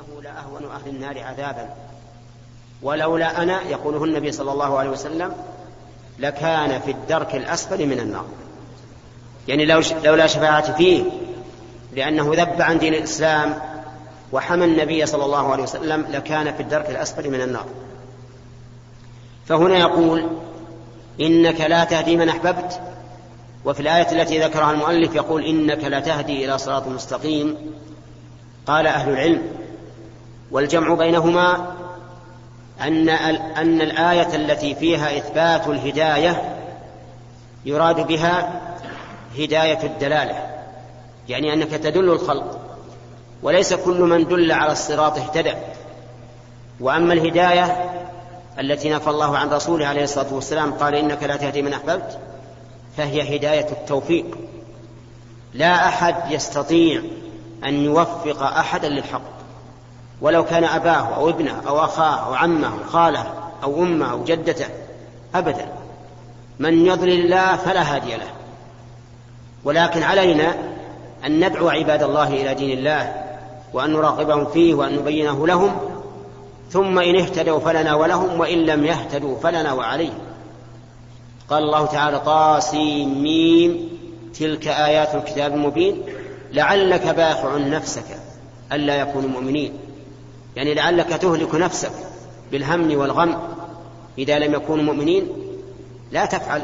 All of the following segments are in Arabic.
إنه لأهون أهل النار عذابا. ولولا أنا يقوله النبي صلى الله عليه وسلم لكان في الدرك الأسفل من النار. يعني لو لولا شفاعتي فيه لأنه ذب عن دين الإسلام وحمى النبي صلى الله عليه وسلم لكان في الدرك الأسفل من النار. فهنا يقول إنك لا تهدي من أحببت. وفي الآية التي ذكرها المؤلف يقول إنك لا تهدي إلى صراط مستقيم. قال أهل العلم والجمع بينهما أن أن الآية التي فيها إثبات الهداية يراد بها هداية الدلالة يعني أنك تدل الخلق وليس كل من دل على الصراط اهتدى. وأما الهداية التي نفى الله عن رسوله عليه الصلاة والسلام قال إنك لا تهدي من أحببت فهي هداية التوفيق. لا أحد يستطيع أن يوفق أحدا للحق. ولو كان أباه أو ابنه أو أخاه أو عمه أو خاله أو أمه أو جدته أبدا. من يضلل الله فلا هادي له. ولكن علينا أن ندعو عباد الله إلى دين الله وأن نراقبهم فيه وأن نبينه لهم. ثم إن اهتدوا فلنا ولهم وإن لم يهتدوا فلنا وعليهم قال الله تعالى طاسيم تلك آيات الكتاب المبين. لعلك باخع نفسك ألا يكونوا مؤمنين. يعني لعلك تهلك نفسك بالهم والغم إذا لم يكونوا مؤمنين؟ لا تفعل.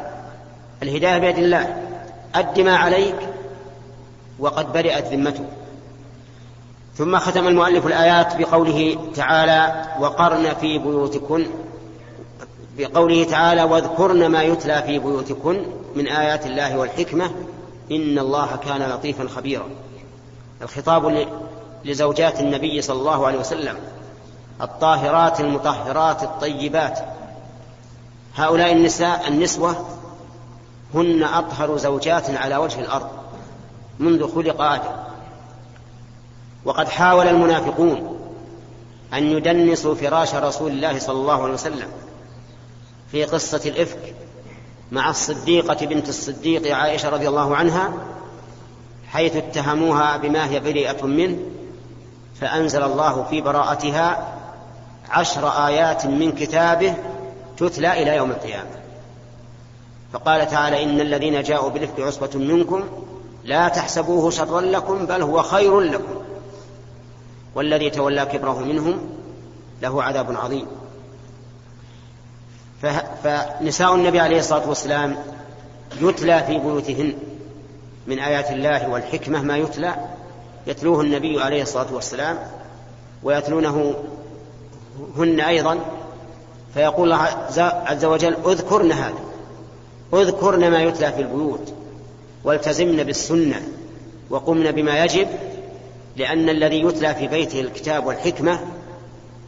الهداية بيد الله. أد ما عليك وقد برئت ذمته ثم ختم المؤلف الآيات بقوله تعالى وقرن في بيوتكن. بقوله تعالى واذكرن ما يتلى في بيوتكن. من آيات الله والحكمة إن الله كان لطيفا خبيرا. الخطاب لزوجات النبي صلى الله عليه وسلم الطاهرات المطهرات الطيبات. هؤلاء النساء النسوة هن أطهر زوجات على وجه الأرض منذ خلق آدم. وقد حاول المنافقون أن يدنسوا فراش رسول الله صلى الله عليه وسلم في قصة الإفك مع الصديقة بنت الصديق عائشة رضي الله عنها حيث اتهموها بما هي بريئة منه. فأنزل الله في براءتها عشر آيات من كتابه تتلى إلى يوم القيامة. فقال تعالى إن الذين جاءوا بالإفك عصبة منكم لا تحسبوه شرا لكم بل هو خير لكم. والذي تولى كبره منهم له عذاب عظيم. فنساء النبي عليه الصلاة والسلام يتلى في بيوتهن من آيات الله والحكمة ما يتلى يتلوه النبي عليه الصلاة والسلام ويتلونه هن أيضا فيقول الله عز وجل اذكرن هذا اذكرن ما يتلى في البيوت والتزمن بالسنة وقمن بما يجب لأن الذي يتلى في بيته الكتاب والحكمة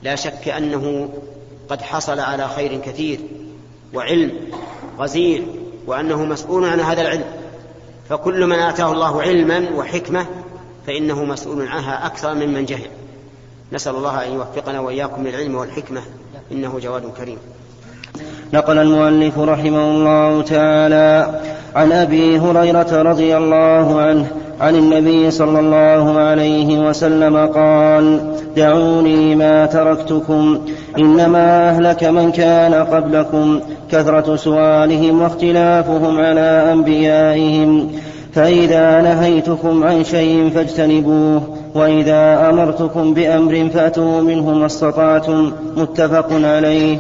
لا شك أنه قد حصل على خير كثير وعلم غزير وأنه مسؤول عن هذا العلم. فكل من آتاه الله علما وحكمة فإنه مسؤول عنها أكثر ممن جهل. نسأل الله أن يوفقنا وإياكم للعلم والحكمة. إنه جواد كريم. نقل المؤلف رحمه الله تعالى عن أبي هريرة رضي الله عنه عن النبي صلى الله عليه وسلم قال دعوني ما تركتكم. إنما أهلك من كان قبلكم كثرة سؤالهم واختلافهم على أنبيائهم. فإذا نهيتكم عن شيء فاجتنبوه وإذا أمرتكم بأمر فأتوا منه ما استطعتم متفق عليه.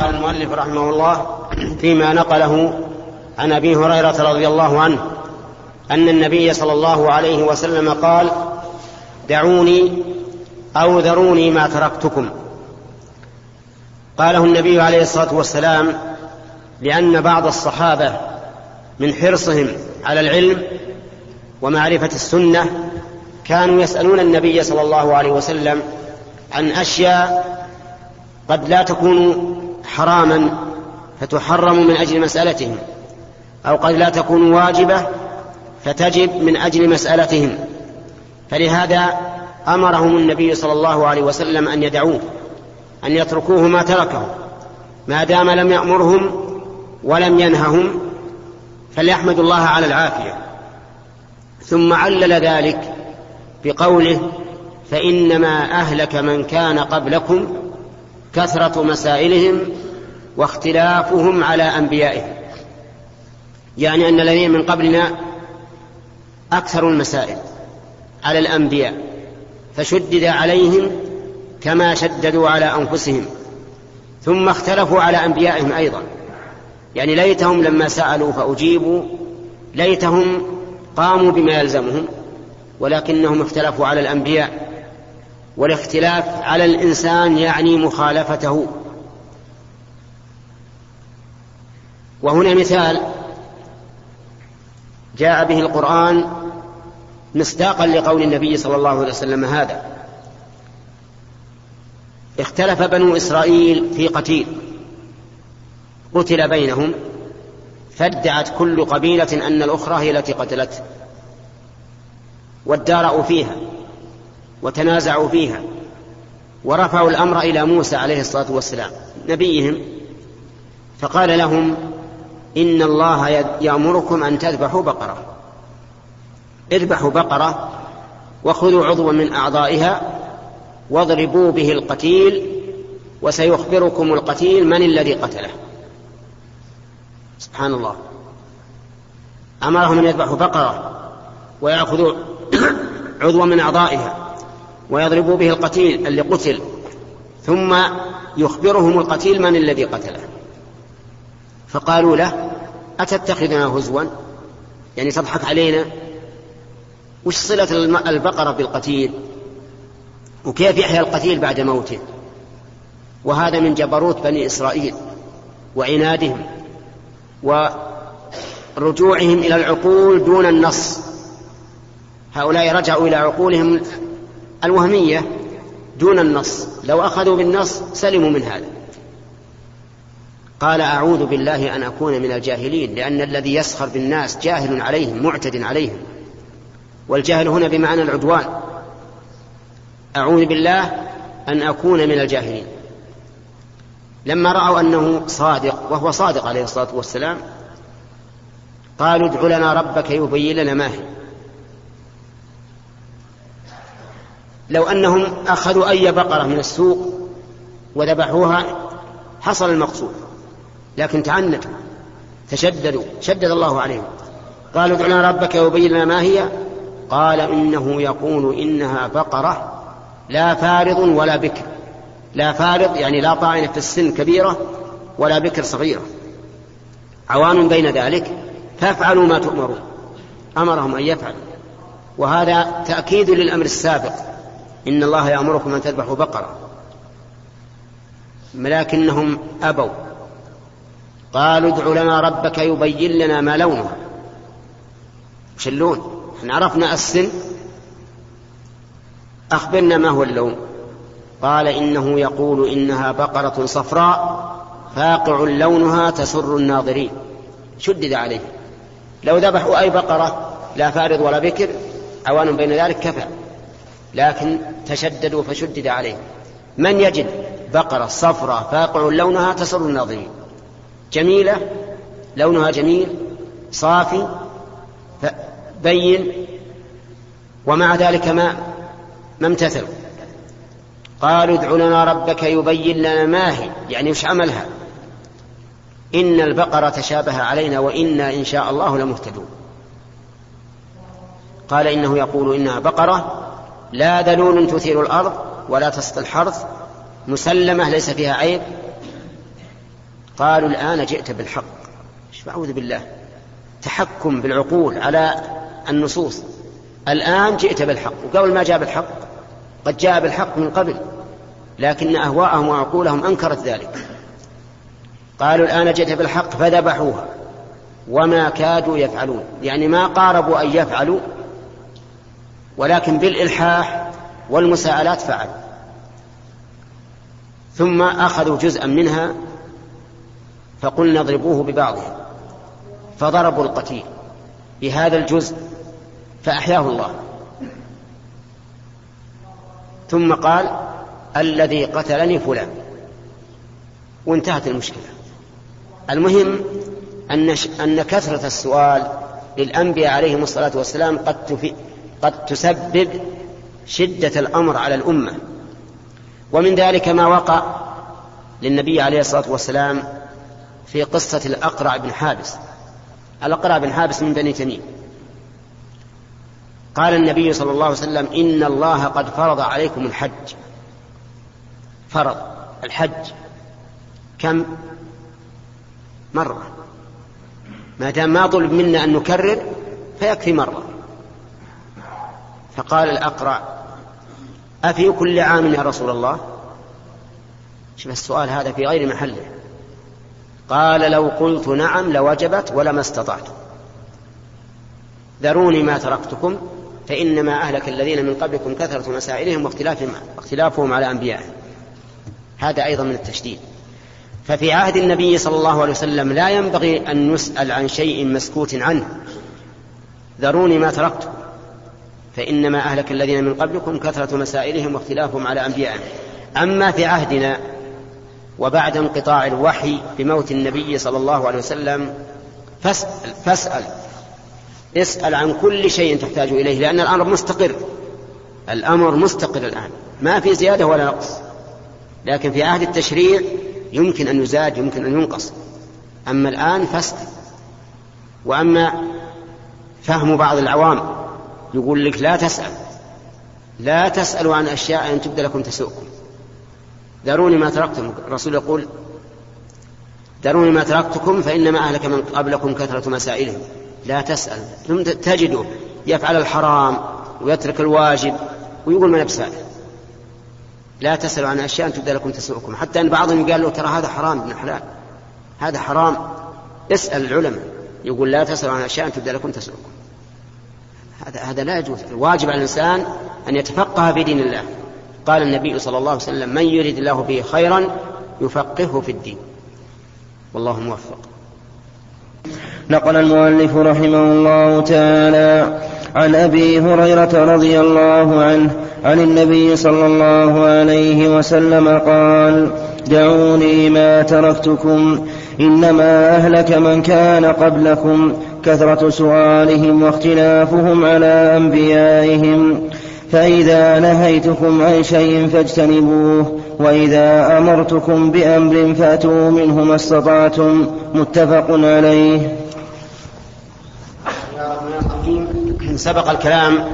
قال المؤلف رحمه الله فيما نقله عن أبي هريرة رضي الله عنه أن النبي صلى الله عليه وسلم قال دعوني أو ذروني ما تركتكم. قاله النبي عليه الصلاة والسلام لأن بعض الصحابة من حرصهم على العلم ومعرفة السنة كانوا يسألون النبي صلى الله عليه وسلم عن أشياء قد لا تكون حراما فتحرم من أجل مسألتهم أو قد لا تكون واجبة فتجب من أجل مسألتهم. فلهذا أمرهم النبي صلى الله عليه وسلم أن يدعوه أن يتركوه ما تركه. ما دام لم يأمرهم ولم ينههم فليحمدوا الله على العافية. ثم علل ذلك بقوله فإنما أهلك من كان قبلكم كثرة مسائلهم واختلافهم على أنبيائهم. يعني أن الذين من قبلنا أكثر المسائل على الأنبياء فشدد عليهم كما شددوا على أنفسهم ثم اختلفوا على أنبيائهم أيضا. يعني ليتهم لما سألوا فأجيبوا ليتهم قاموا بما يلزمهم ولكنهم اختلفوا على الأنبياء والاختلاف على الإنسان يعني مخالفته. وهنا مثال جاء به القرآن مصداقا لقول النبي صلى الله عليه وسلم هذا اختلف بنو إسرائيل في قتيل. قتل بينهم فادعت كل قبيلة أن الأخرى هي التي قتلته وادارأوا فيها وتنازعوا فيها ورفعوا الأمر إلى موسى عليه الصلاة والسلام نبيهم. فقال لهم إن الله يأمركم أن تذبحوا بقرة. اذبحوا بقرة وخذوا عضوا من أعضائها واضربوا به القتيل وسيخبركم القتيل من الذي قتله. سبحان الله. أمرهم أن يذبحوا بقرة ويأخذوا عضوا من أعضائها ويضربوا به القتيل اللي قتل ثم يخبرهم القتيل من الذي قتله. فقالوا له أتتخذنا هزوا؟ يعني تضحك علينا؟ وش صلة البقرة بالقتيل؟ وكيف يحيا القتيل بعد موته؟ وهذا من جبروت بني إسرائيل وعنادهم. ورجوعهم إلى العقول دون النص. هؤلاء رجعوا إلى عقولهم الوهمية دون النص. لو أخذوا بالنص سلموا من هذا. قال أعوذ بالله أن أكون من الجاهلين لأن الذي يسخر بالناس جاهل عليهم معتد عليهم. والجهل هنا بمعنى العدوان. أعوذ بالله أن أكون من الجاهلين. لما رأوا أنه صادق وهو صادق عليه الصلاة والسلام قالوا ادع لنا ربك يبين لنا ما هي. لو أنهم أخذوا أي بقرة من السوق وذبحوها حصل المقصود. لكن تعنتوا تشددوا شدد الله عليهم. قالوا ادع لنا ربك يبين لنا ما هي. قال إنه يقول إنها بقرة لا فارض ولا بكر. لا فارض يعني لا طاعنة في السن كبيرة ولا بكر صغيرة. عوان بين ذلك فافعلوا ما تؤمرون. أمرهم أن يفعلوا. وهذا تأكيد للأمر السابق. إن الله يأمركم أن تذبحوا بقرة. لكنهم أبوا. قالوا ادع لنا ربك يبين لنا ما لونها. وش اللون إحنا عرفنا السن أخبرنا ما هو اللون. قال إنه يقول إنها بقرة صفراء فاقع لونها تسر الناظرين. شدد عليه. لو ذبحوا أي بقرة لا فارض ولا بكر عوان بين ذلك كفى. لكن تشددوا فشدد عليه. من يجد بقرة صفراء فاقع لونها تسر الناظرين؟ جميلة؟ لونها جميل؟ صافي؟ بين؟ ومع ذلك ما ما امتثلوا. قالوا ادع لنا ربك يبين لنا ما هي. يعني وش عملها؟ إن البقرة تشابه علينا وإنا إن شاء الله لمهتدون. قال إنه يقول إنها بقرة لا ذلول تثير الأرض ولا تسقي الحرث مسلمة ليس فيها عيب. قالوا الآن جئت بالحق. أعوذ بالله. تحكم بالعقول على النصوص. الآن جئت بالحق. وقبل ما جاء بالحق قد جاء بالحق من قبل لكن أهواءهم وعقولهم أنكرت ذلك. قالوا الآن جئت بالحق فذبحوها وما كادوا يفعلون. يعني ما قاربوا أن يفعلوا ولكن بالإلحاح والمساءلات فعل ثم أخذوا جزءا منها فقلنا اضربوه ببعضها فضربوا القتيل بهذا الجزء فأحياه الله. ثم قال الذي قتلني فلان. وانتهت المشكلة. المهم أن, أن كثرة السؤال للأنبياء عليهم الصلاة والسلام قد, قد تسبب شدة الأمر على الأمة. ومن ذلك ما وقع للنبي عليه الصلاة والسلام في قصة الأقرع بن حابس. الأقرع بن حابس من بني تميم. قال النبي صلى الله عليه وسلم إن الله قد فرض عليكم الحج. فرض الحج كم؟ مرة. ما دام ما طلب منا أن نكرر فيكفي مرة. فقال الأقرع أفي كل عام يا رسول الله؟ شوف السؤال هذا في غير محله. قال لو قلت نعم لوجبت ولما استطعت. ذروني ما تركتكم. فإنما أهلك الذين من قبلكم كثرة مسائلهم واختلافهم, واختلافهم على أنبيائهم. هذا أيضا من التشديد. ففي عهد النبي صلى الله عليه وسلم لا ينبغي أن نسأل عن شيء مسكوت عنه. ذروني ما تركتكم فإنما أهلك الذين من قبلكم كثرة مسائلهم واختلافهم على أنبيائهم. أما في عهدنا وبعد انقطاع الوحي بموت النبي صلى الله عليه وسلم فاسأل, فاسأل. اسأل عن كل شيء تحتاج إليه لأن الأمر مستقر. الأمر مستقر الآن. ما في زيادة ولا نقص. لكن في عهد التشريع يمكن أن يزاد يمكن أن ينقص. أما الآن فاسأل وأما فهم بعض العوام يقول لك لا تسأل. لا تسألوا عن أشياء أن تبدى لكم تسؤكم داروني ما تركتم. الرسول يقول داروني ما تركتكم فإنما أهلك من قبلكم كثرة مسائلهم. لا تسأل. ثم تجده يفعل الحرام ويترك الواجب ويقول ما نفس هذا. لا تسألوا عن أشياء تبدأ لكم تسؤكم حتى أن بعضهم قال له ترى هذا حرام ابن حلال. هذا حرام. اسأل العلماء. يقول لا تسألوا عن أشياء تبدأ لكم تسؤكم هذا هذا لا يجوز. الواجب على الإنسان أن يتفقه في دين الله. قال النبي صلى الله عليه وسلم من يريد الله به خيرا يفقهه في الدين. والله موفق. نقل المؤلف رحمه الله تعالى عن أبي هريرة رضي الله عنه عن النبي صلى الله عليه وسلم قال دعوني ما تركتكم إنما أهلك من كان قبلكم كثرة سؤالهم واختلافهم على أنبيائهم فإذا نهيتكم عن شيء فاجتنبوه وإذا أمرتكم بأمر فأتوا منه ما استطعتم متفق عليه. سبق الكلام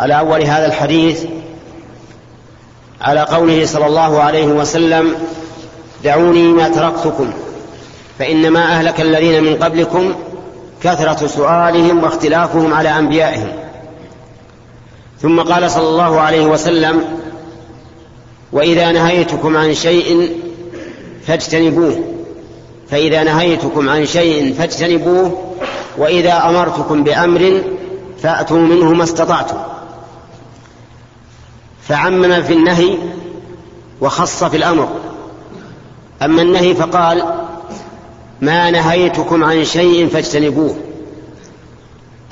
على أول هذا الحديث على قوله صلى الله عليه وسلم دعوني ما تركتكم فإنما أهلك الذين من قبلكم كثرة سؤالهم واختلافهم على أنبيائهم. ثم قال صلى الله عليه وسلم وإذا نهيتكم عن شيء فاجتنبوه. فإذا نهيتكم عن شيء فاجتنبوه وإذا أمرتكم بأمر فأتوا منه ما استطعتم. فعمم في النهي وخص في الأمر. أما النهي فقال ما نهيتكم عن شيء فاجتنبوه.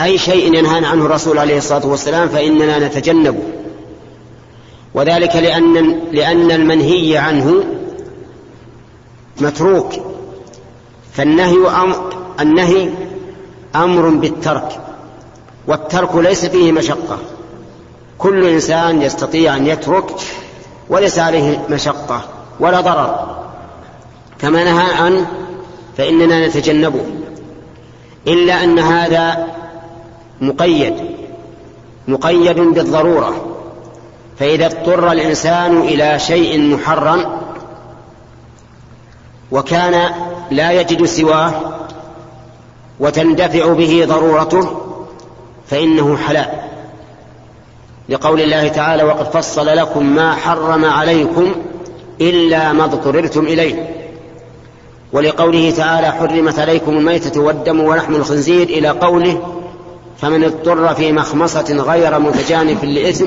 أي شيء ينهانا عنه الرسول عليه الصلاة والسلام فإننا نتجنبه. وذلك لأن لأن المنهي عنه متروك. فالنهي أمر النهي أمر بالترك والترك ليس فيه مشقة. كل إنسان يستطيع أن يترك وليس عليه مشقة ولا ضرر. كما نهى عنه فإننا نتجنبه. إلا أن هذا مقيد مقيد بالضرورة. فإذا اضطر الإنسان إلى شيء محرم وكان لا يجد سواه وتندفع به ضرورته فإنه حلال. لقول الله تعالى وقد فصل لكم ما حرم عليكم إلا ما اضطررتم إليه. ولقوله تعالى حرمت عليكم الميتة والدم ولحم الخنزير إلى قوله فمن اضطر في مخمصة غير متجانف لإثم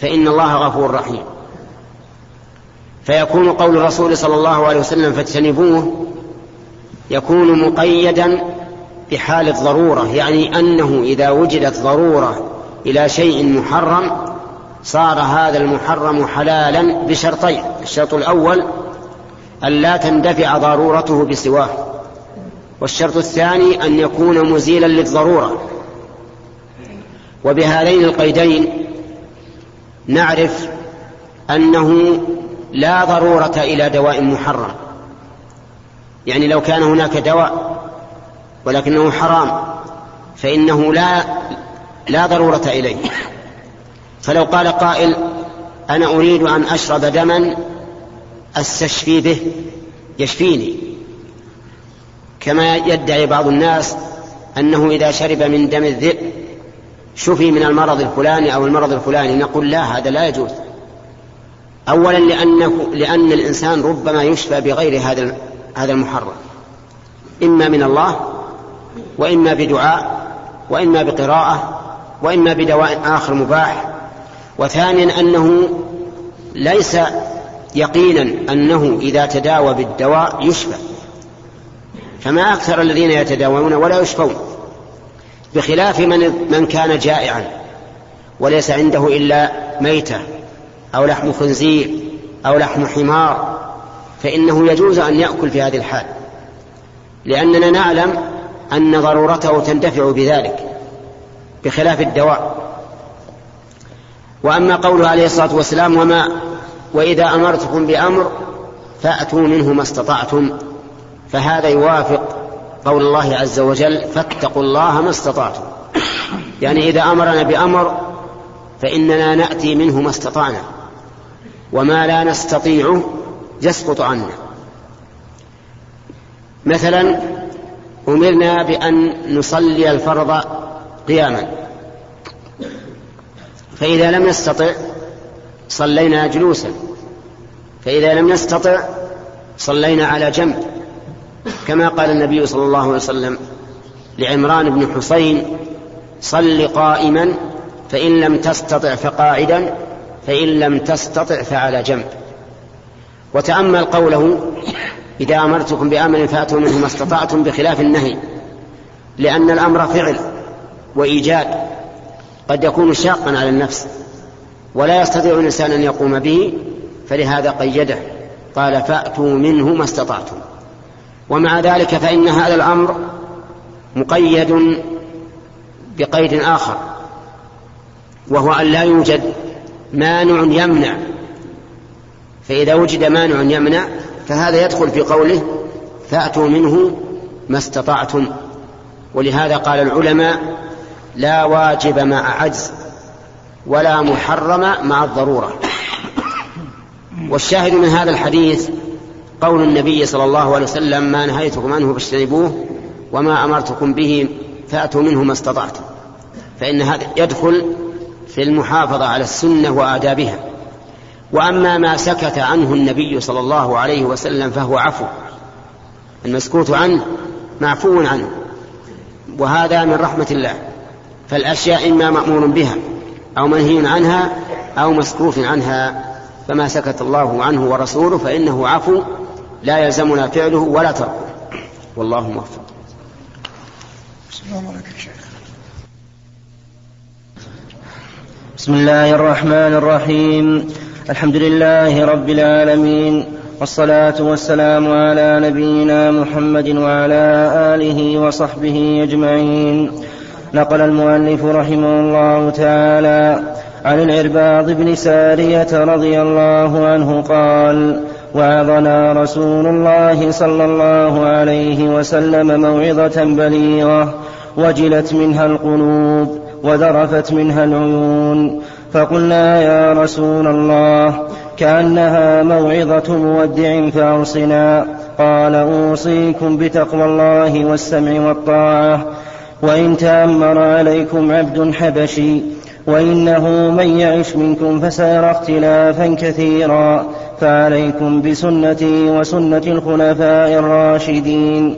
فإن الله غفور رحيم. فيكون قول الرسول صلى الله عليه وسلم فاجتنبوه يكون مقيدا بحال الضرورة يعني أنه إذا وجدت ضرورة إلى شيء محرم صار هذا المحرم حلالا بشرطين الشرط الأول أن لا تندفع ضرورته بسواه والشرط الثاني أن يكون مزيلا للضرورة. وبهذين القيدين نعرف أنه لا ضرورة إلى دواء محرم. يعني لو كان هناك دواء ولكنه حرام فإنه لا لا ضرورة إليه. فلو قال قائل أنا أريد أن أشرب دما أستشفي به يشفيني. كما يدعي بعض الناس أنه إذا شرب من دم الذئب شفي من المرض الفلاني أو المرض الفلاني نقول لا هذا لا يجوز. أولا لأنه لأن الإنسان ربما يشفى بغير هذا هذا المحرم. إما من الله وإما بدعاء وإما بقراءة وإما بدواء آخر مباح. وثانيا أنه ليس يقينا أنه إذا تداوى بالدواء يشفى. فما أكثر الذين يتداوون ولا يشفون. بخلاف من, من كان جائعا وليس عنده إلا ميتة أو لحم خنزير أو لحم حمار فإنه يجوز أن يأكل في هذه الحال. لأننا نعلم أن ضرورته تندفع بذلك بخلاف الدواء. وأما قوله عليه الصلاة والسلام وما وإذا أمرتكم بأمر فأتوا منه ما استطعتم فهذا يوافق قول الله عز وجل فاتقوا الله ما استطعتم. يعني إذا أمرنا بأمر فإننا نأتي منه ما استطعنا. وما لا نستطيعه يسقط عنا. مثلا أمرنا بأن نصلي الفرض قياما. فإذا لم نستطع صلينا جلوسا. فإذا لم نستطع صلينا على جنب. كما قال النبي صلى الله عليه وسلم لعمران بن حسين صل قائما فإن لم تستطع فقاعدا فإن لم تستطع فعلى جنب. وتأمل قوله إذا أمرتكم بأمر فأتوا منه ما استطعتم بخلاف النهي لأن الأمر فعل وإيجاد قد يكون شاقا على النفس ولا يستطيع الإنسان أن يقوم به فلهذا قيده قال فأتوا منه ما استطعتم. ومع ذلك فإن هذا الأمر مقيد بقيد آخر وهو أن لا يوجد مانع يمنع. فإذا وجد مانع يمنع فهذا يدخل في قوله فأتوا منه ما استطعتم. ولهذا قال العلماء لا واجب مع عجز ولا محرم مع الضرورة. والشاهد من هذا الحديث قول النبي صلى الله عليه وسلم ما نهيتكم عنه فاجتنبوه وما أمرتكم به فأتوا منه ما استطعتم. فإن هذا يدخل في المحافظة على السنة وآدابها. وأما ما سكت عنه النبي صلى الله عليه وسلم فهو عفو. المسكوت عنه معفو عنه. وهذا من رحمة الله. فالأشياء إما مأمور بها أو منهي عنها أو مسكوت عنها. فما سكت الله عنه ورسوله فإنه عفو لا يلزمنا فعله ولا تركه. والله موفق. السلام عليكم شيخ. بسم الله الرحمن الرحيم. الحمد لله رب العالمين والصلاة والسلام على نبينا محمد وعلى آله وصحبه أجمعين. نقل المؤلف رحمه الله تعالى عن العرباض بن سارية رضي الله عنه قال وعظنا رسول الله صلى الله عليه وسلم موعظة بليغة وجلت منها القلوب وذرفت منها العيون. فقلنا يا رسول الله كأنها موعظة مودع فأوصنا. قال أوصيكم بتقوى الله والسمع والطاعة. وإن تأمر عليكم عبد حبشي وإنه من يعش منكم فسيرى اختلافا كثيرا فعليكم بسنتي وسنة الخلفاء الراشدين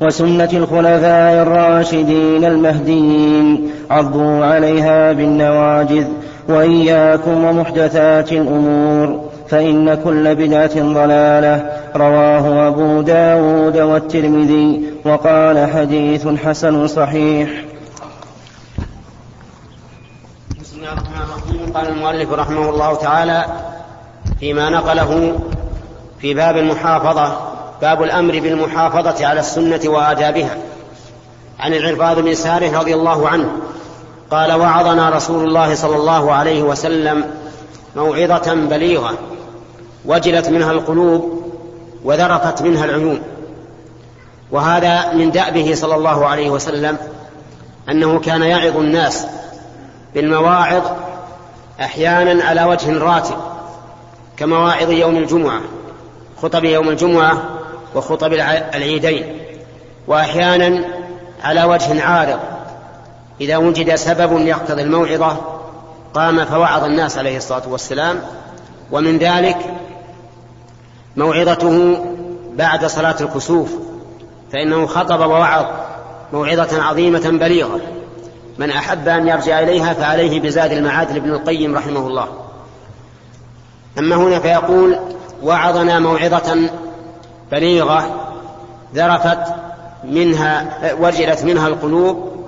وسنة الخلفاء الراشدين المهديين. عضوا عليها بالنواجذ وإياكم ومحدثات الأمور فإن كل بدعة ضلالة. رواه أبو داود والترمذي وقال حديث حسن صحيح بسم الله الرحمن الرحيم قال المؤلف رحمه الله تعالى فيما نقله في باب المحافظة باب الأمر بالمحافظة على السنة وآدابها. عن العرباض بن ساره رضي الله عنه قال وعظنا رسول الله صلى الله عليه وسلم موعظة بليغة وجلت منها القلوب وذرفت منها العيون. وهذا من دأبه صلى الله عليه وسلم أنه كان يعظ الناس بالمواعظ أحيانا على وجه راتب كمواعظ يوم الجمعة خطب يوم الجمعة وخطب العيدين. وأحيانا على وجه عارض إذا وجد سبب يقتضي الموعظة قام فوعظ الناس عليه الصلاة والسلام. ومن ذلك موعظته بعد صلاة الكسوف فإنه خطب ووعظ موعظة عظيمة بليغة. من أحب أن يرجع إليها فعليه بزاد المعاد لابن القيم رحمه الله. أما هنا فيقول وعظنا موعظة بليغة ذرفت منها وجلت منها القلوب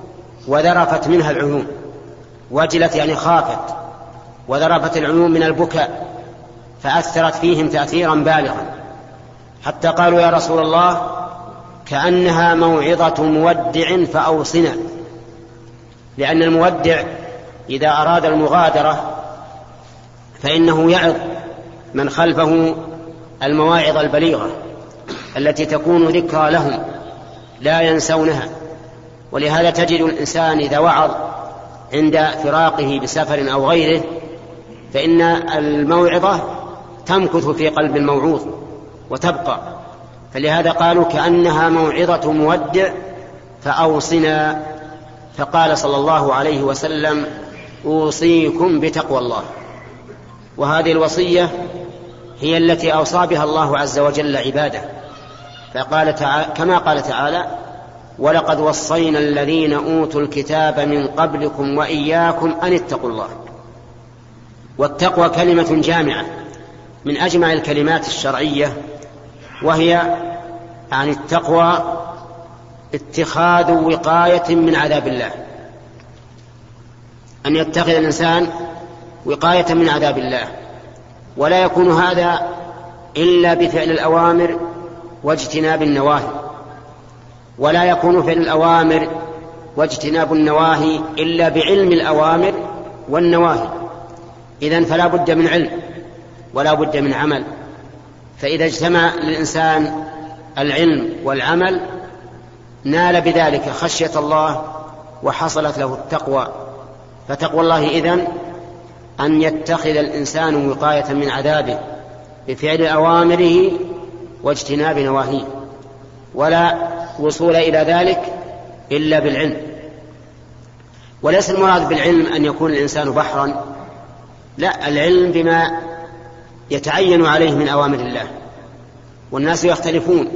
وذرفت منها العيون. وجلت يعني خافت وذرفت العيون من البكاء فأثرت فيهم تأثيرا بالغا. حتى قالوا يا رسول الله كأنها موعظة مودع فأوصنا. لأن المودع إذا أراد المغادرة فإنه يعظ من خلفه المواعظ البليغة التي تكون ذكرى لهم لا ينسونها. ولهذا تجد الإنسان إذا وعظ عند فراقه بسفر أو غيره فإن الموعظة تمكث في قلب الموعوظ وتبقى. فلهذا قالوا كأنها موعظة مودع فأوصنا فقال صلى الله عليه وسلم أوصيكم بتقوى الله. وهذه الوصية هي التي أوصى بها الله عز وجل عباده. فقال تعالى كما قال تعالى ولقد وصينا الذين أوتوا الكتاب من قبلكم وإياكم أن اتقوا الله. والتقوى كلمة جامعة من أجمع الكلمات الشرعية وهي عن التقوى اتخاذ وقاية من عذاب الله. أن يتخذ الإنسان وقاية من عذاب الله. ولا يكون هذا إلا بفعل الأوامر واجتناب النواهي. ولا يكون فعل الأوامر واجتناب النواهي إلا بعلم الأوامر والنواهي. إذا فلا بد من علم ولا بد من عمل. فإذا اجتمع للإنسان العلم والعمل نال بذلك خشية الله وحصلت له التقوى. فتقوى الله إذن أن يتخذ الإنسان وقاية من عذابه بفعل أوامره واجتناب نواهيه ولا وصول إلى ذلك إلا بالعلم. وليس المراد بالعلم أن يكون الإنسان بحرا لا العلم بما يتعين عليه من أوامر الله. والناس يختلفون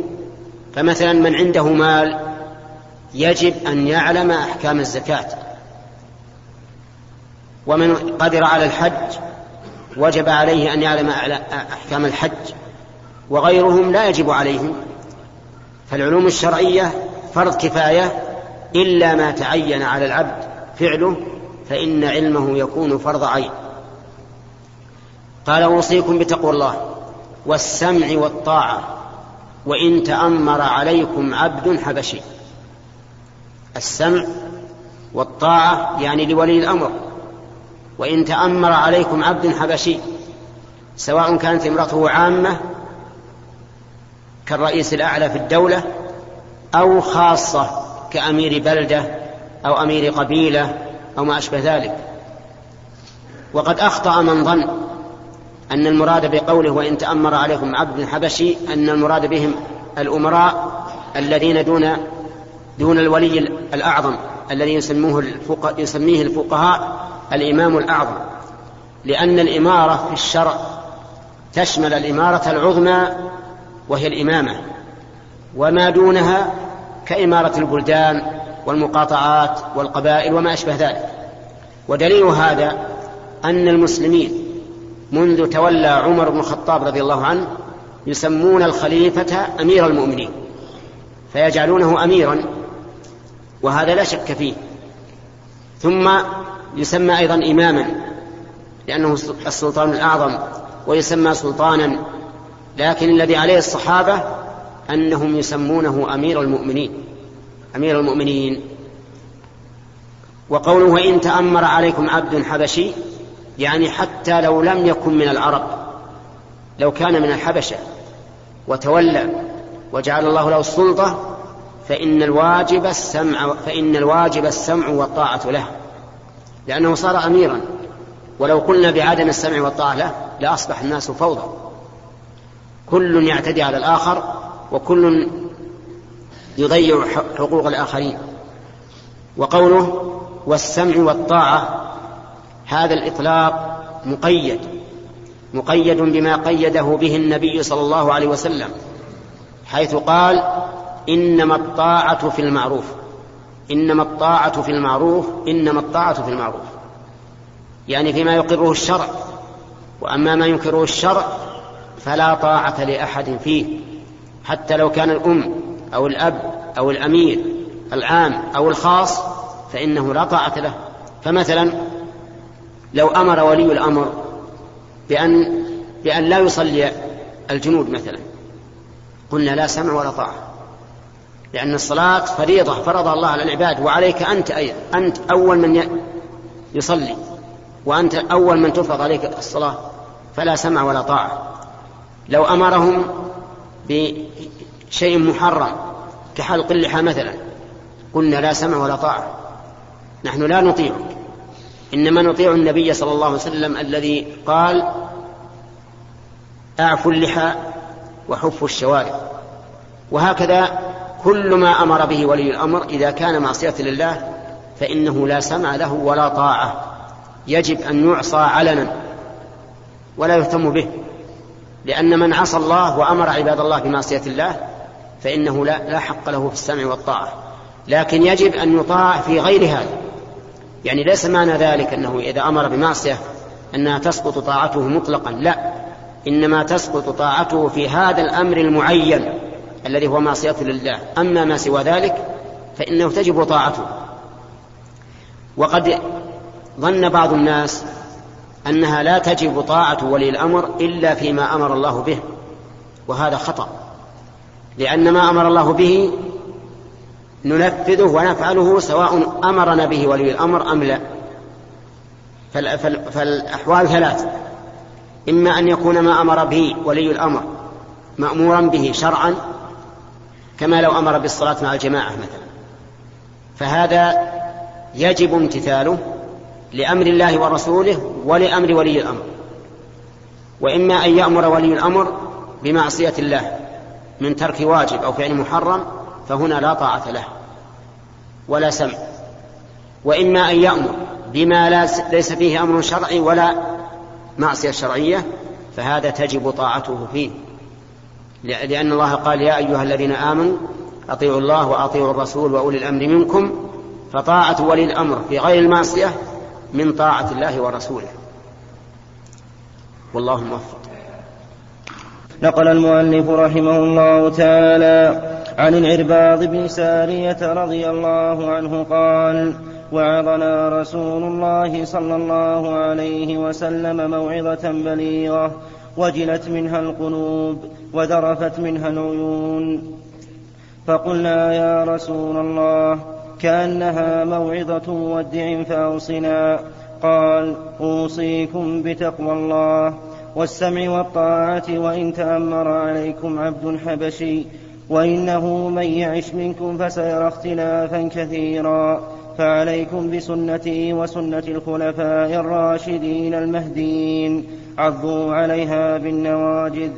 فمثلا من عنده مال يجب أن يعلم أحكام الزكاة. ومن قدر على الحج وجب عليه أن يعلم أحكام الحج وغيرهم لا يجب عليهم. فالعلوم الشرعية فرض كفاية إلا ما تعين على العبد فعله فإن علمه يكون فرض عين. قال أوصيكم بتقوى الله والسمع والطاعة وإن تأمر عليكم عبد حبشي. السمع والطاعة يعني لولي الأمر. وإن تأمر عليكم عبد حبشي سواء كانت امرأته عامة كالرئيس الأعلى في الدولة أو خاصة كأمير بلدة أو أمير قبيلة أو ما أشبه ذلك. وقد أخطأ من ظن أن المراد بقوله وإن تأمر عليكم عبد حبشي أن المراد بهم الأمراء الذين دون دون الولي الأعظم الذي يسموه الفقه يسميه الفقهاء الإمام الأعظم. لأن الإمارة في الشرع تشمل الإمارة العظمى وهي الإمامة وما دونها كإمارة البلدان والمقاطعات والقبائل وما أشبه ذلك. ودليل هذا أن المسلمين منذ تولى عمر بن الخطاب رضي الله عنه يسمون الخليفة أمير المؤمنين فيجعلونه أميرا وهذا لا شك فيه. ثم يسمى أيضا إماما لأنه السلطان الأعظم ويسمى سلطانا. لكن الذي عليه الصحابة أنهم يسمونه أمير المؤمنين أمير المؤمنين. وقوله وإن تأمر عليكم عبد حبشي يعني حتى لو لم يكن من العرب لو كان من الحبشة وتولى وجعل الله له السلطة فإن الواجب السمع فإن الواجب السمع والطاعة له. لأنه صار أميرا. ولو قلنا بعدم السمع والطاعة له لأصبح الناس فوضى. كل يعتدي على الآخر وكل يضيع حقوق الآخرين. وقوله والسمع والطاعة هذا الإطلاق مقيد. مقيد بما قيده به النبي صلى الله عليه وسلم. حيث قال إنما الطاعة في المعروف. إنما الطاعة في المعروف إنما الطاعة في المعروف. يعني فيما يقره الشرع. وأما ما ينكره الشرع فلا طاعة لأحد فيه. حتى لو كان الأم أو الأب أو الأمير العام أو الخاص فإنه لا طاعة له. فمثلا لو أمر ولي الأمر بأن بأن لا يصلي الجنود مثلا قلنا لا سمع ولا طاعة. لأن الصلاة فريضة فرض الله على العباد وعليك أنت أيضا أنت أول من يصلي وأنت أول من تفرض عليك الصلاة فلا سمع ولا طاعة. لو أمرهم بشيء محرم كحلق اللحى مثلا قلنا لا سمع ولا طاعة. نحن لا نطيعك إنما نطيع النبي صلى الله عليه وسلم الذي قال أعفوا اللحى وحفوا الشوارب. وهكذا كل ما أمر به ولي الأمر إذا كان معصية لله فإنه لا سمع له ولا طاعة. يجب أن يعصى علنا ولا يهتم به لأن من عصى الله وأمر عباد الله بمعصية الله فإنه لا, لا حق له في السمع والطاعة. لكن يجب أن يطاع في غير هذا. يعني ليس معنى ذلك أنه إذا أمر بمعصية أنها تسقط طاعته مطلقا لا. إنما تسقط طاعته في هذا الأمر المعين. الذي هو معصية لله. أما ما سوى ذلك فإنه تجب طاعته. وقد ظن بعض الناس أنها لا تجب طاعة ولي الأمر إلا فيما أمر الله به وهذا خطأ. لأن ما أمر الله به ننفذه ونفعله سواء أمرنا به ولي الأمر أم لا. فالأحوال ثلاث. إما أن يكون ما أمر به ولي الأمر مأمورا به شرعا كما لو أمر بالصلاة مع الجماعة مثلا. فهذا يجب امتثاله لأمر الله ورسوله ولأمر ولي الأمر. وإما أن يأمر ولي الأمر بمعصية الله من ترك واجب أو فعل محرم فهنا لا طاعة له ولا سمع. وإما أن يأمر بما ليس فيه أمر شرعي ولا معصية شرعية فهذا تجب طاعته فيه. لأن الله قال يا أيها الذين آمنوا أطيعوا الله وأطيعوا الرسول وأولي الأمر منكم فطاعة ولي الأمر في غير المعصية من طاعة الله ورسوله. والله موفق. نقل المؤلف رحمه الله تعالى عن العرباض بن سارية رضي الله عنه قال وعظنا رسول الله صلى الله عليه وسلم موعظة بليغة وجلت منها القلوب وذرفت منها العيون. فقلنا يا رسول الله كأنها موعظة مودع فأوصنا. قال أوصيكم بتقوى الله والسمع والطاعة وإن تأمر عليكم عبد حبشي وإنه من يعش منكم فسيرى اختلافا كثيرا. فعليكم بسنتي وسنة الخلفاء الراشدين المهديين. عضوا عليها بالنواجذ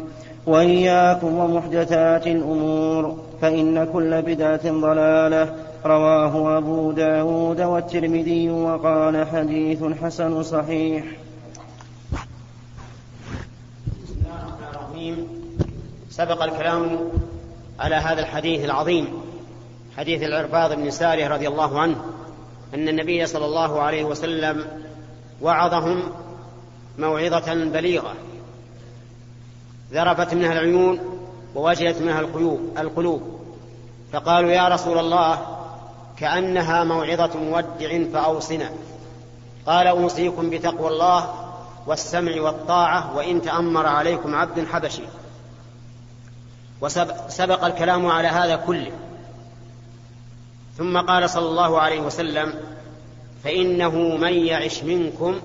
وإياكم ومحدثات الأمور فإن كل بدعة ضلالة. رواه أبو داود والترمذي وقال حديث حسن صحيح. سبق الكلام على هذا الحديث العظيم حديث العرباض بن ساري رضي الله عنه أن النبي صلى الله عليه وسلم وعظهم موعظة بليغة. ذرفت منها العيون ووجلت منها القلوب القلوب. فقالوا يا رسول الله كأنها موعظة مودع فأوصنا. قال أوصيكم بتقوى الله والسمع والطاعة وإن تأمر عليكم عبد حبشي. وسبق الكلام على هذا كله. ثم قال صلى الله عليه وسلم فإنه من يعش منكم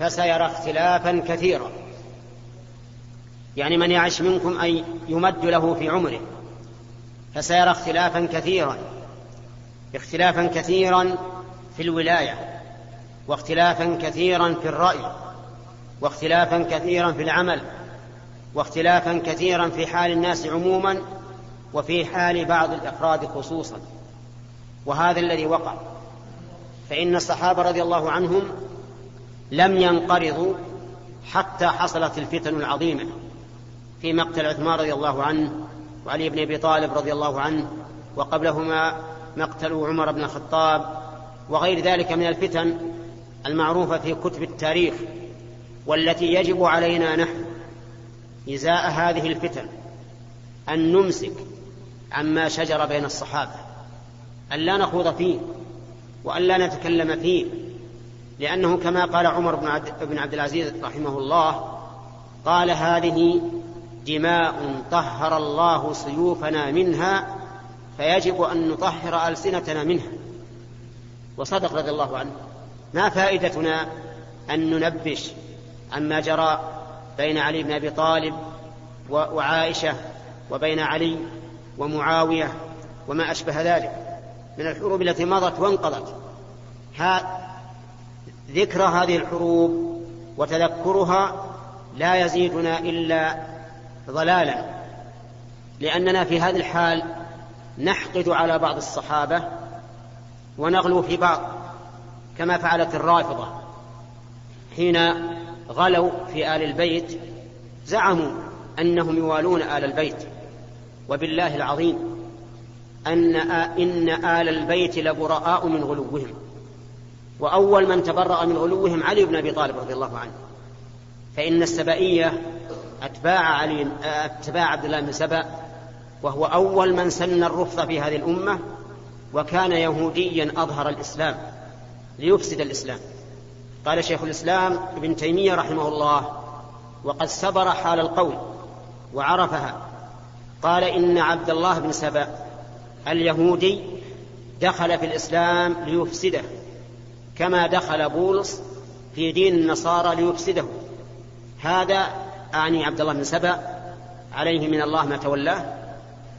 فسيرى اختلافا كثيرا. يعني من يعش منكم أي يمد له في عمره. فسيرى اختلافا كثيرا. اختلافا كثيرا في الولاية واختلافا كثيرا في الرأي واختلافا كثيرا في العمل واختلافا كثيرا في حال الناس عموما وفي حال بعض الأفراد خصوصا. وهذا الذي وقع. فإن الصحابة رضي الله عنهم لم ينقرضوا حتى حصلت الفتن العظيمة. في مقتل عثمان رضي الله عنه وعلي بن أبي طالب رضي الله عنه وقبلهما مقتل عمر بن الخطاب وغير ذلك من الفتن المعروفة في كتب التاريخ والتي يجب علينا نحن إزاء هذه الفتن أن نمسك عما شجر بين الصحابة أن لا نخوض فيه وأن لا نتكلم فيه لأنه كما قال عمر بن عبد, بن عبد العزيز رحمه الله قال هذه دماء طهر الله سيوفنا منها فيجب أن نطهر ألسنتنا منها. وصدق رضي الله عنه. ما فائدتنا أن ننبش عما جرى بين علي بن أبي طالب وعائشة وبين علي ومعاوية وما أشبه ذلك. من الحروب التي مضت وانقضت. ذكر هذه الحروب وتذكرها لا يزيدنا إلا ضلالا لأننا في هذه الحال نحقد على بعض الصحابة ونغلو في بعض كما فعلت الرافضة حين غلوا في آل البيت زعموا أنهم يوالون آل البيت وبالله العظيم أن إن آل البيت لبراء من غلوهم. وأول من تبرأ من غلوهم علي بن أبي طالب رضي الله عنه. فإن السبائية أتباع علي أتباع عبد الله بن سبأ وهو أول من سن الرفض في هذه الأمة وكان يهوديا أظهر الإسلام ليفسد الإسلام. قال شيخ الإسلام ابن تيمية رحمه الله وقد سبر حال القول وعرفها. قال إن عبد الله بن سبأ اليهودي دخل في الإسلام ليفسده. كما دخل بولس في دين النصارى ليفسده. هذا أعني عبد الله بن سبأ عليه من الله ما تولاه.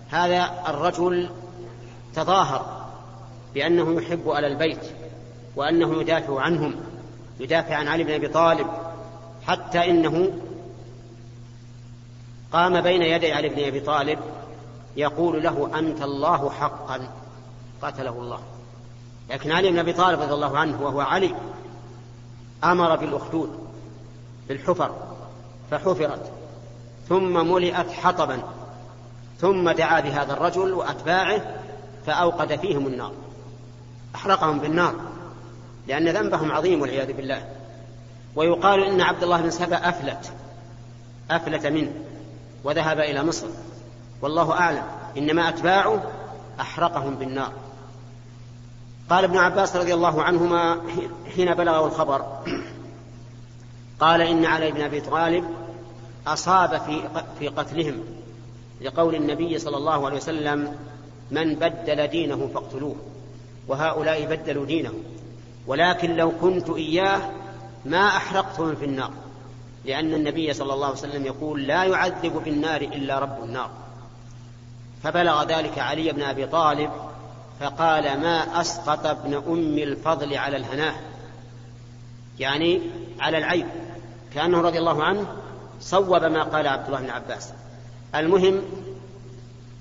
هذا الرجل تظاهر بأنه يحب ال البيت وأنه يدافع عنهم يدافع عن علي بن أبي طالب حتى إنه قام بين يدي علي بن أبي طالب يقول له أنت الله حقا قاتله الله. لكن علي بن أبي طالب رضي الله عنه وهو علي أمر بالأخدود بالحفر فحفرت. ثم ملئت حطبا ثم دعا بهذا الرجل وأتباعه فأوقد فيهم النار. أحرقهم بالنار لأن ذنبهم عظيم والعياذ بالله. ويقال إن عبد الله بن سبأ أفلت أفلت منه وذهب إلى مصر. والله أعلم إنما أتباعه أحرقهم بالنار. قال ابن عباس رضي الله عنهما حين بلغه الخبر. قال إن علي بن أبي طالب أصاب في في قتلهم لقول النبي صلى الله عليه وسلم من بدل دينه فاقتلوه وهؤلاء بدلوا دينه. ولكن لو كنت إياه ما أحرقتهم في النار لأن النبي صلى الله عليه وسلم يقول لا يعذب في النار إلا رب النار. فبلغ ذلك علي بن أبي طالب فقال ما أسقط ابن أم الفضل على الهناه يعني على العيب كأنه رضي الله عنه صوب ما قال عبد الله بن عباس. المهم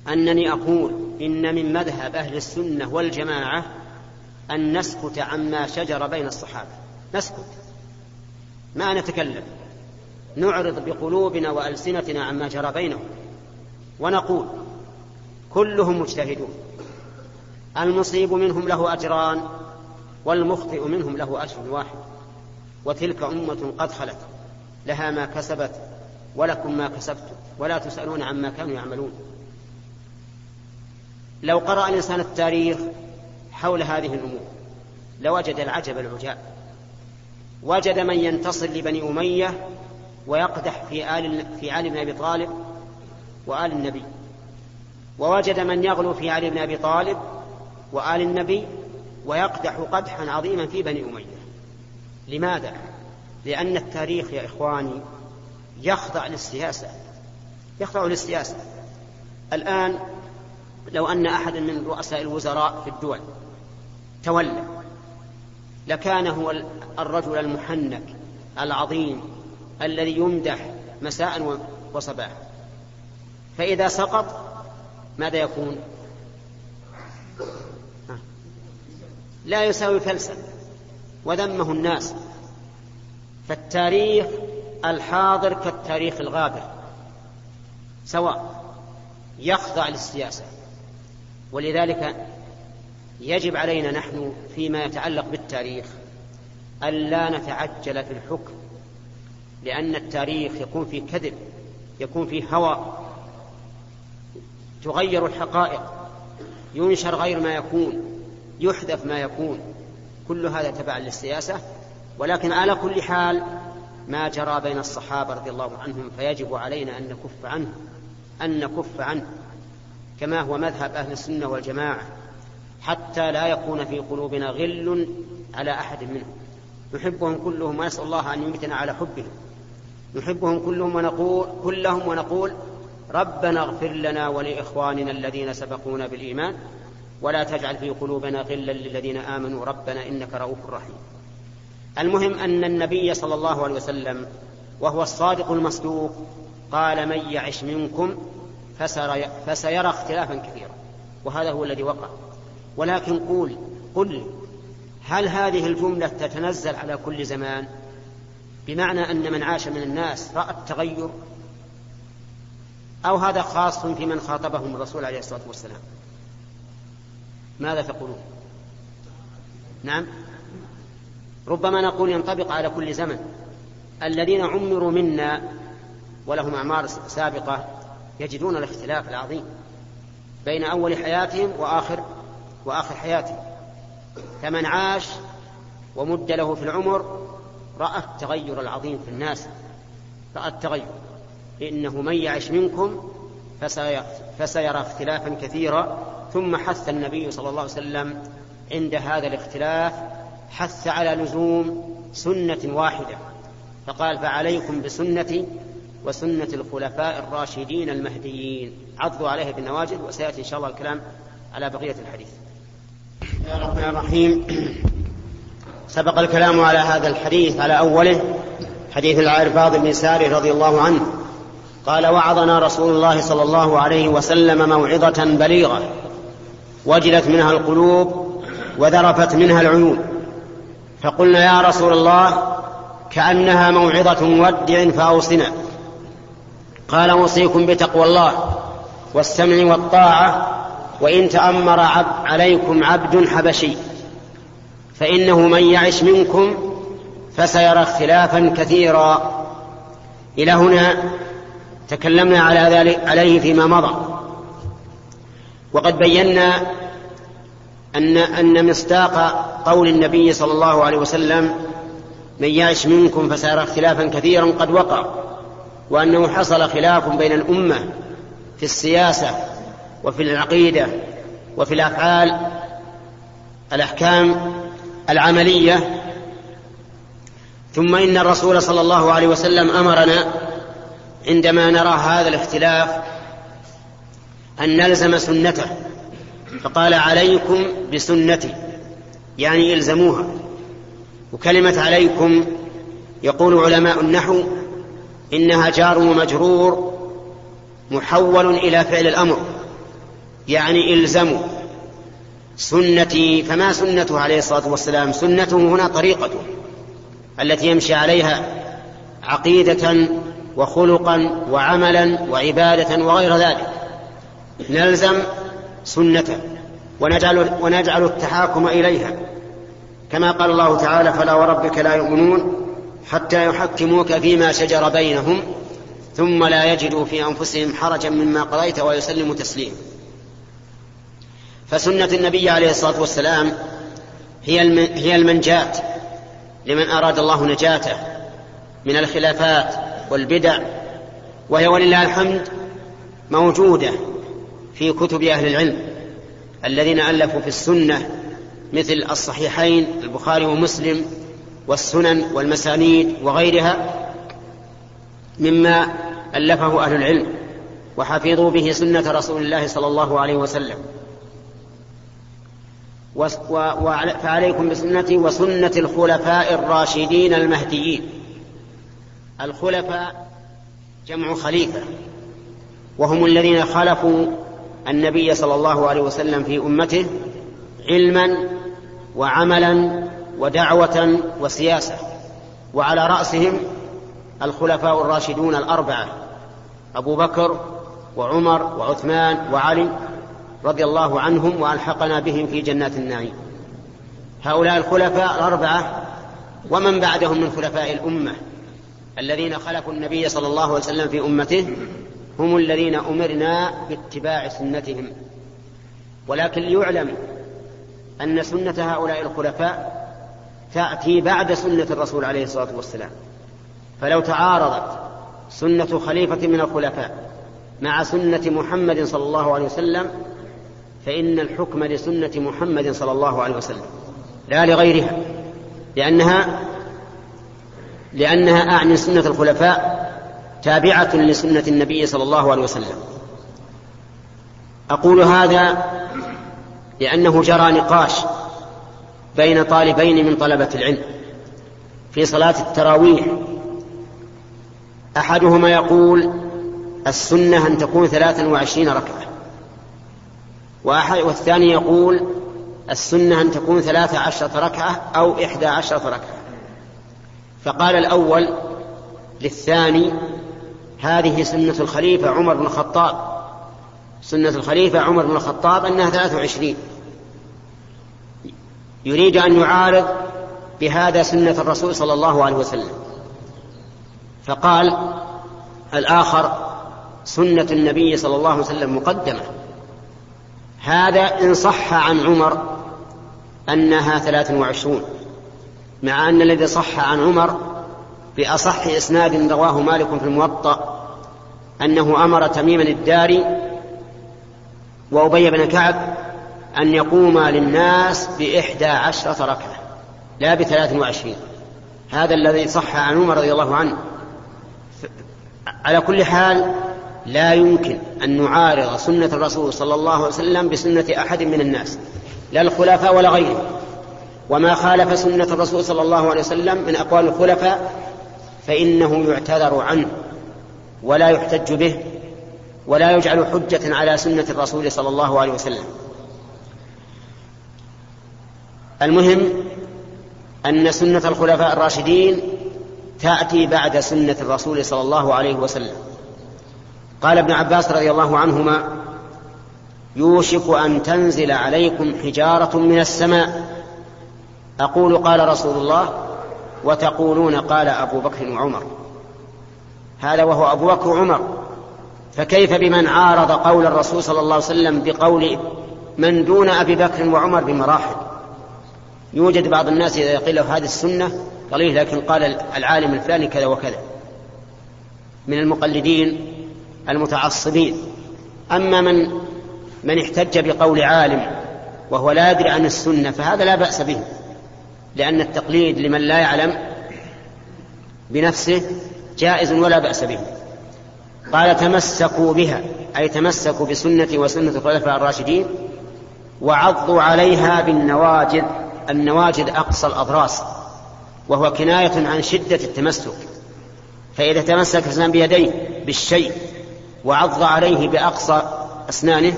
أنني أقول إن من مذهب أهل السنة والجماعة أن نسكت عما شجر بين الصحابة. نسكت. ما نتكلم. نعرض بقلوبنا وألسنتنا عما جرى بينهم. ونقول كلهم مجتهدون. المصيب منهم له أجران والمخطئ منهم له أجر واحد. وتلك أمة قد خلت لها ما كسبت ولكم ما كسبتم ولا تسألون عما كانوا يعملون. لو قرأ الإنسان التاريخ حول هذه الأمور لوجد العجب العجاب. وجد من ينتصر لبني أمية ويقدح في آل في آل بن أبي طالب وآل النبي. ووجد من يغلو في علي بن أبي طالب وآل النبي ويقدح قدحا عظيما في بني أمية. لماذا؟ لأن التاريخ يا إخواني يخضع للسياسة. يخضع للسياسة. الآن لو أن أحدا من رؤساء الوزراء في الدول تولى لكان هو الرجل المحنك العظيم الذي يمدح مساء وصباحا فإذا سقط ماذا يكون؟ لا يساوي فلسا وذمه الناس. فالتاريخ الحاضر كالتاريخ الغابر سواء يخضع للسياسة. ولذلك يجب علينا نحن فيما يتعلق بالتاريخ ألا نتعجل في الحكم لأن التاريخ يكون في كذب يكون في هوى. تغير الحقائق ينشر غير ما يكون. يحذف ما يكون. كل هذا تبعا للسياسة. ولكن على كل حال ما جرى بين الصحابة رضي الله عنهم فيجب علينا أن نكف عنه أن نكف عنه كما هو مذهب أهل السنة والجماعة حتى لا يكون في قلوبنا غل على أحد منهم. نحبهم كلهم ونسأل الله أن يمتنا على حبهم نحبهم كلهم ونقول كلهم ونقول ربنا اغفر لنا ولإخواننا الذين سبقونا بالإيمان. ولا تجعل في قلوبنا غلا للذين آمنوا. ربنا إنك رؤوف رحيم. المهم أن النبي صلى الله عليه وسلم وهو الصادق المصدوق قال من يعش منكم فسيرى اختلافا كثيرا. وهذا هو الذي وقع. ولكن قول قل هل هذه الجملة تتنزل على كل زمان؟ بمعنى أن من عاش من الناس رأى التغير؟ أو هذا خاص في من خاطبهم الرسول عليه الصلاة والسلام؟ ماذا تقولون؟ نعم. ربما نقول ينطبق على كل زمن. الذين عمروا منا ولهم أعمار سابقة يجدون الاختلاف العظيم بين أول حياتهم وآخر وآخر حياتهم. فمن عاش ومد له في العمر رأى التغير العظيم في الناس رأى التغير. إنه من يعش منكم فسيرى اختلافا كثيرا ثم حث النبي صلى الله عليه وسلم عند هذا الاختلاف حث على لزوم سنة واحدة فقال فعليكم بسنتي وسنة الخلفاء الراشدين المهديين. عضوا عليها بالنواجذ وسيأتي إن شاء الله الكلام على بقية الحديث. بسم الله الرحمن الرحيم سبق الكلام على هذا الحديث على أوله حديث العرباض بن ساري رضي الله عنه. قال وعظنا رسول الله صلى الله عليه وسلم موعظة بليغة. وجلت منها القلوب وذرفت منها العيون. فقلنا يا رسول الله كأنها موعظة مودع فأوصنا. قال أوصيكم بتقوى الله والسمع والطاعة وإن تأمر عب عليكم عبد حبشي. فإنه من يعش منكم فسيرى اختلافا كثيرا. إلى هنا تكلمنا على ذلك عليه فيما مضى. وقد بينا أن أن مصداق قول النبي صلى الله عليه وسلم من يعش منكم فسيرى اختلافا كثيرا قد وقع وأنه حصل خلاف بين الأمة في السياسة وفي العقيدة وفي الأفعال الأحكام العملية. ثم إن الرسول صلى الله عليه وسلم أمرنا عندما نرى هذا الاختلاف أن نلزم سنته فقال عليكم بسنتي يعني إلزموها. وكلمة عليكم يقول علماء النحو إنها جار ومجرور محول إلى فعل الأمر يعني إلزموا سنتي فما سنته عليه الصلاة والسلام؟ سنته هنا طريقته التي يمشي عليها عقيدة وخلقا وعملا وعبادة وغير ذلك. نلزم سنته ونجعل, ونجعل التحاكم إليها. كما قال الله تعالى فلا وربك لا يؤمنون حتى يحكموك فيما شجر بينهم ثم لا يجدوا في أنفسهم حرجا مما قضيت ويسلموا تسليما. فسنة النبي عليه الصلاة والسلام هي هي المنجاة لمن أراد الله نجاته من الخلافات والبدع وهي ولله الحمد موجودة في كتب أهل العلم الذين ألفوا في السنة مثل الصحيحين البخاري ومسلم والسنن والمسانيد وغيرها مما ألفه أهل العلم وحفظوا به سنة رسول الله صلى الله عليه وسلم. فعليكم بسنتي وسنة الخلفاء الراشدين المهديين. الخلفاء جمع خليفة. وهم الذين خلفوا النبي صلى الله عليه وسلم في أمته علما وعملا ودعوة وسياسة وعلى رأسهم الخلفاء الراشدون الأربعة أبو بكر وعمر وعثمان وعلي رضي الله عنهم وألحقنا بهم في جنات النعيم. هؤلاء الخلفاء الأربعة ومن بعدهم من خلفاء الأمة الذين خلفوا النبي صلى الله عليه وسلم في أمته هم الذين أمرنا باتباع سنتهم. ولكن ليعلم أن سنة هؤلاء الخلفاء تأتي بعد سنة الرسول عليه الصلاة والسلام. فلو تعارضت سنة خليفة من الخلفاء مع سنة محمد صلى الله عليه وسلم فإن الحكم لسنة محمد صلى الله عليه وسلم. لا لغيرها لأنها لأنها أعني سنة الخلفاء تابعة لسنة النبي صلى الله عليه وسلم. أقول هذا لأنه جرى نقاش بين طالبين من طلبة العلم. في صلاة التراويح أحدهما يقول السنة أن تكون ثلاثا وعشرين ركعة. والثاني يقول السنة أن تكون ثلاث عشرة ركعة أو إحدى عشرة ركعة. فقال الأول للثاني هذه سنة الخليفة عمر بن الخطاب. سنة الخليفة عمر بن الخطاب أنها ثلاث وعشرين. يريد أن يعارض بهذا سنة الرسول صلى الله عليه وسلم. فقال الآخر سنة النبي صلى الله عليه وسلم مقدمة. هذا إن صح عن عمر أنها ثلاث وعشرون مع أن الذي صح عن عمر بأصح إسناد رواه مالك في الموطأ أنه أمر تميما الداري وأبي بن كعب أن يقوما للناس بإحدى عشرة ركعة لا بثلاث وعشرين. هذا الذي صح عن عمر رضي الله عنه. على كل حال لا يمكن أن نعارض سنة الرسول صلى الله عليه وسلم بسنة أحد من الناس لا الخلفاء ولا غيرهم. وما خالف سنة الرسول صلى الله عليه وسلم من أقوال الخلفاء فإنه يعتذر عنه ولا يحتج به ولا يجعل حجة على سنة الرسول صلى الله عليه وسلم. المهم أن سنة الخلفاء الراشدين تأتي بعد سنة الرسول صلى الله عليه وسلم. قال ابن عباس رضي الله عنهما يوشك أن تنزل عليكم حجارة من السماء. أقول قال رسول الله وتقولون قال أبو بكر وعمر. هذا وهو أبو بكر وعمر. فكيف بمن عارض قول الرسول صلى الله عليه وسلم بقول من دون أبي بكر وعمر بمراحل؟ يوجد بعض الناس إذا قيل له هذه السنة قليل لكن قال العالم الفلاني كذا وكذا. من المقلدين المتعصبين. أما من من احتج بقول عالم وهو لا يدري عن السنة فهذا لا بأس به. لأن التقليد لمن لا يعلم بنفسه جائز ولا بأس به. قال تمسكوا بها أي تمسكوا بسنتي وسنة الخلفاء الراشدين وعضوا عليها بالنواجذ النواجذ أقصى الأضراس وهو كناية عن شدة التمسك. فإذا تمسك الإنسان بيديه بالشيء وعض عليه بأقصى أسنانه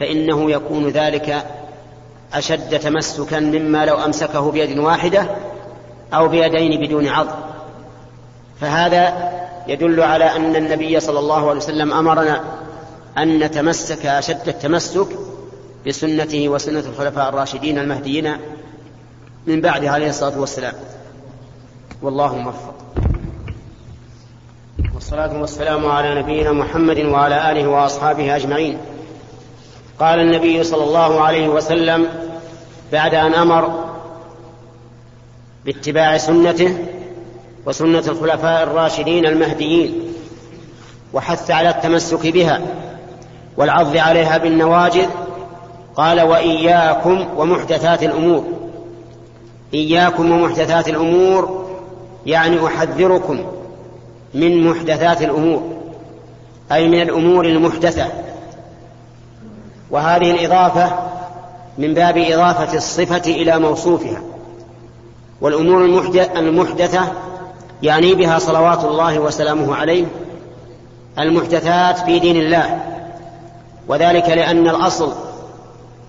فإنه يكون ذلك أشد تمسكا مما لو أمسكه بيد واحدة أو بيدين بدون عض. فهذا يدل على أن النبي صلى الله عليه وسلم أمرنا أن نتمسك أشد التمسك بسنته وسنة الخلفاء الراشدين المهديين من بعده عليه الصلاة والسلام. والله موفق. والصلاة والسلام على نبينا محمد وعلى آله وأصحابه أجمعين. قال النبي صلى الله عليه وسلم بعد أن أمر باتباع سنته وسنة الخلفاء الراشدين المهديين وحث على التمسك بها والعض عليها بالنواجذ قال وإياكم ومحدثات الأمور. إياكم ومحدثات الأمور يعني أحذركم من محدثات الأمور أي من الأمور المحدثة. وهذه الإضافة من باب إضافة الصفة إلى موصوفها. والأمور المحدثة يعني بها صلوات الله وسلامه عليه المحدثات في دين الله وذلك لأن الأصل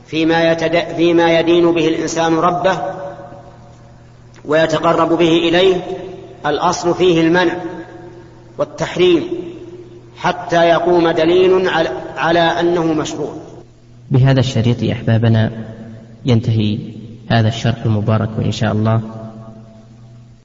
فيما, يتد... فيما يدين به الإنسان ربه ويتقرب به إليه الأصل فيه المنع والتحريم حتى يقوم دليل على أنه مشروع. بهذا الشريط أحبابنا. ينتهي هذا الشرح المبارك إن شاء الله.